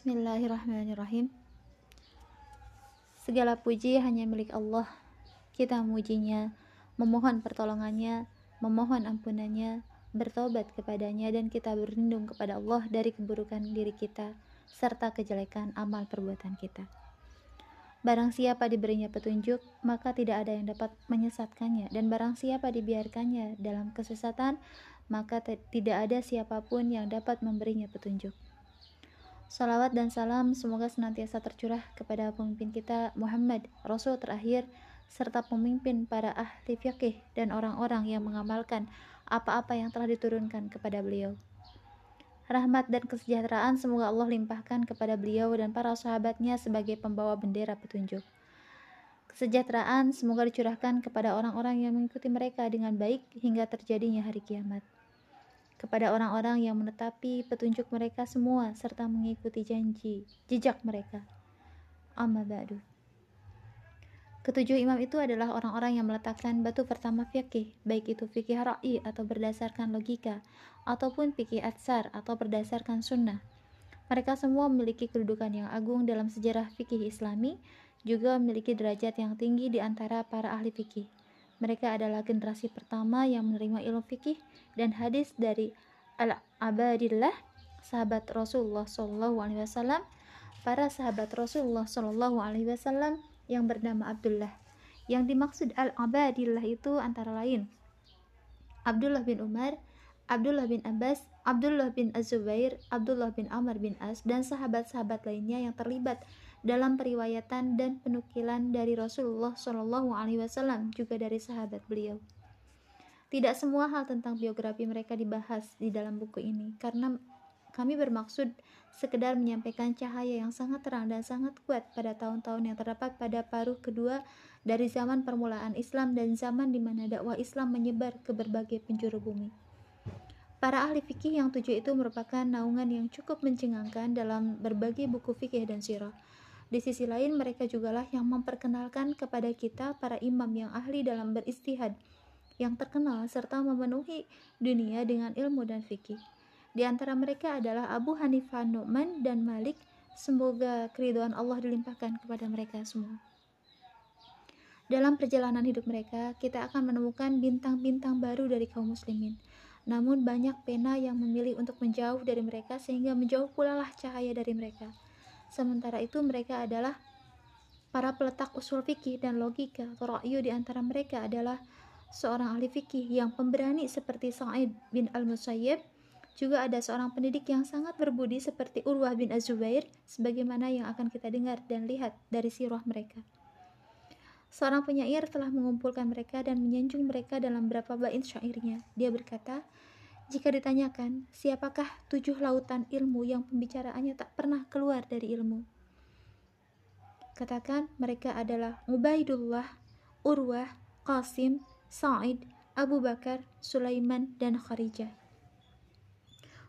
Bismillahirrahmanirrahim. Segala puji hanya milik Allah. Kita memujinya, memohon pertolongannya, memohon ampunannya, bertobat kepadanya dan kita berlindung kepada Allah dari keburukan diri kita serta kejelekan amal perbuatan kita. Barang siapa diberinya petunjuk, maka tidak ada yang dapat menyesatkannya dan barang siapa dibiarkannya dalam kesesatan, maka tidak ada siapa pun yang dapat memberinya petunjuk. Salawat dan salam semoga senantiasa tercurah kepada pemimpin kita Muhammad, Rasul terakhir, serta pemimpin para ahli fikih dan orang-orang yang mengamalkan apa-apa yang telah diturunkan kepada beliau. Rahmat dan kesejahteraan semoga Allah limpahkan kepada beliau dan para sahabatnya sebagai pembawa bendera petunjuk. Kesejahteraan semoga dicurahkan kepada orang-orang yang mengikuti mereka dengan baik hingga terjadinya hari kiamat kepada orang-orang yang menetapi petunjuk mereka semua serta mengikuti janji jejak mereka. Amma ba'du. Ketujuh imam itu adalah orang-orang yang meletakkan batu pertama fikih, baik itu fikih ra'i atau berdasarkan logika, ataupun fikih atsar atau berdasarkan sunnah. Mereka semua memiliki kedudukan yang agung dalam sejarah fikih islami, juga memiliki derajat yang tinggi di antara para ahli fikih. Mereka adalah generasi pertama yang menerima ilmu fikih dan hadis dari al-abadillah, sahabat Rasulullah Wasallam, para sahabat Rasulullah Wasallam yang bernama Abdullah. Yang dimaksud al-abadillah itu antara lain Abdullah bin Umar, Abdullah bin Abbas, Abdullah bin Az-Zubair, Abdullah bin Amr bin As, dan sahabat-sahabat lainnya yang terlibat dalam periwayatan dan penukilan dari Rasulullah Shallallahu Alaihi Wasallam juga dari sahabat beliau. Tidak semua hal tentang biografi mereka dibahas di dalam buku ini karena kami bermaksud sekedar menyampaikan cahaya yang sangat terang dan sangat kuat pada tahun-tahun yang terdapat pada paruh kedua dari zaman permulaan Islam dan zaman di mana dakwah Islam menyebar ke berbagai penjuru bumi. Para ahli fikih yang tujuh itu merupakan naungan yang cukup mencengangkan dalam berbagai buku fikih dan sirah. Di sisi lain, mereka jugalah yang memperkenalkan kepada kita para imam yang ahli dalam beristihad, yang terkenal serta memenuhi dunia dengan ilmu dan fikih. Di antara mereka adalah Abu Hanifah Nu'man dan Malik. Semoga keriduan Allah dilimpahkan kepada mereka semua. Dalam perjalanan hidup mereka, kita akan menemukan bintang-bintang baru dari kaum muslimin. Namun banyak pena yang memilih untuk menjauh dari mereka sehingga menjauh pula lah cahaya dari mereka. Sementara itu mereka adalah para peletak usul fikih dan logika ra'yu di antara mereka adalah seorang ahli fikih yang pemberani seperti Sa'id bin Al-Musayyib juga ada seorang pendidik yang sangat berbudi seperti Urwah bin Az-Zubair sebagaimana yang akan kita dengar dan lihat dari sirah mereka. Seorang penyair telah mengumpulkan mereka dan menyanjung mereka dalam beberapa bait syairnya. Dia berkata, jika ditanyakan, siapakah tujuh lautan ilmu yang pembicaraannya tak pernah keluar dari ilmu? Katakan mereka adalah Ubaidullah, Urwah, Qasim, Sa'id, Abu Bakar, Sulaiman, dan Kharijah.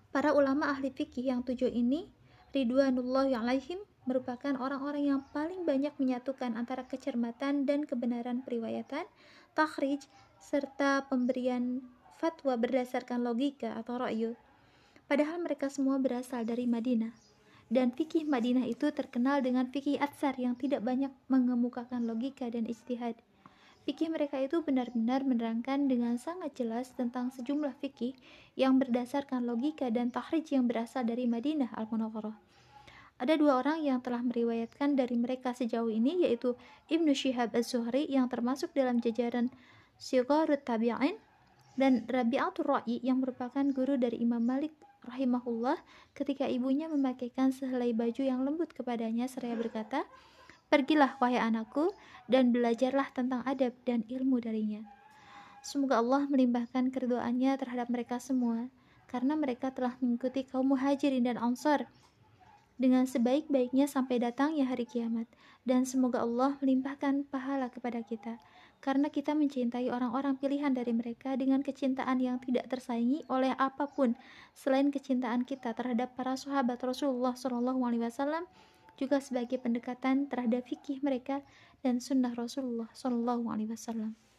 Para ulama ahli fikih yang tujuh ini, Ridwanullah yang alaihim, merupakan orang-orang yang paling banyak menyatukan antara kecermatan dan kebenaran periwayatan, takhrij, serta pemberian fatwa berdasarkan logika atau ra'yu. Padahal mereka semua berasal dari Madinah. Dan fikih Madinah itu terkenal dengan fikih atsar yang tidak banyak mengemukakan logika dan ijtihad. Fikih mereka itu benar-benar menerangkan dengan sangat jelas tentang sejumlah fikih yang berdasarkan logika dan tahrij yang berasal dari Madinah al-Munawwarah. Ada dua orang yang telah meriwayatkan dari mereka sejauh ini yaitu Ibnu Syihab Az-Zuhri yang termasuk dalam jajaran Sigharut Tabi'in dan Rabi'atul Ra'i yang merupakan guru dari Imam Malik rahimahullah ketika ibunya memakaikan sehelai baju yang lembut kepadanya seraya berkata, Pergilah wahai anakku dan belajarlah tentang adab dan ilmu darinya. Semoga Allah melimpahkan keridoannya terhadap mereka semua karena mereka telah mengikuti kaum muhajirin dan ansar dengan sebaik-baiknya sampai datangnya hari kiamat dan semoga Allah melimpahkan pahala kepada kita karena kita mencintai orang-orang pilihan dari mereka dengan kecintaan yang tidak tersaingi oleh apa pun selain kecintaan kita terhadap para sahabat Rasulullah Wasallam juga sebagai pendekatan terhadap fikih mereka dan sunnah Rasulullah Wasallam.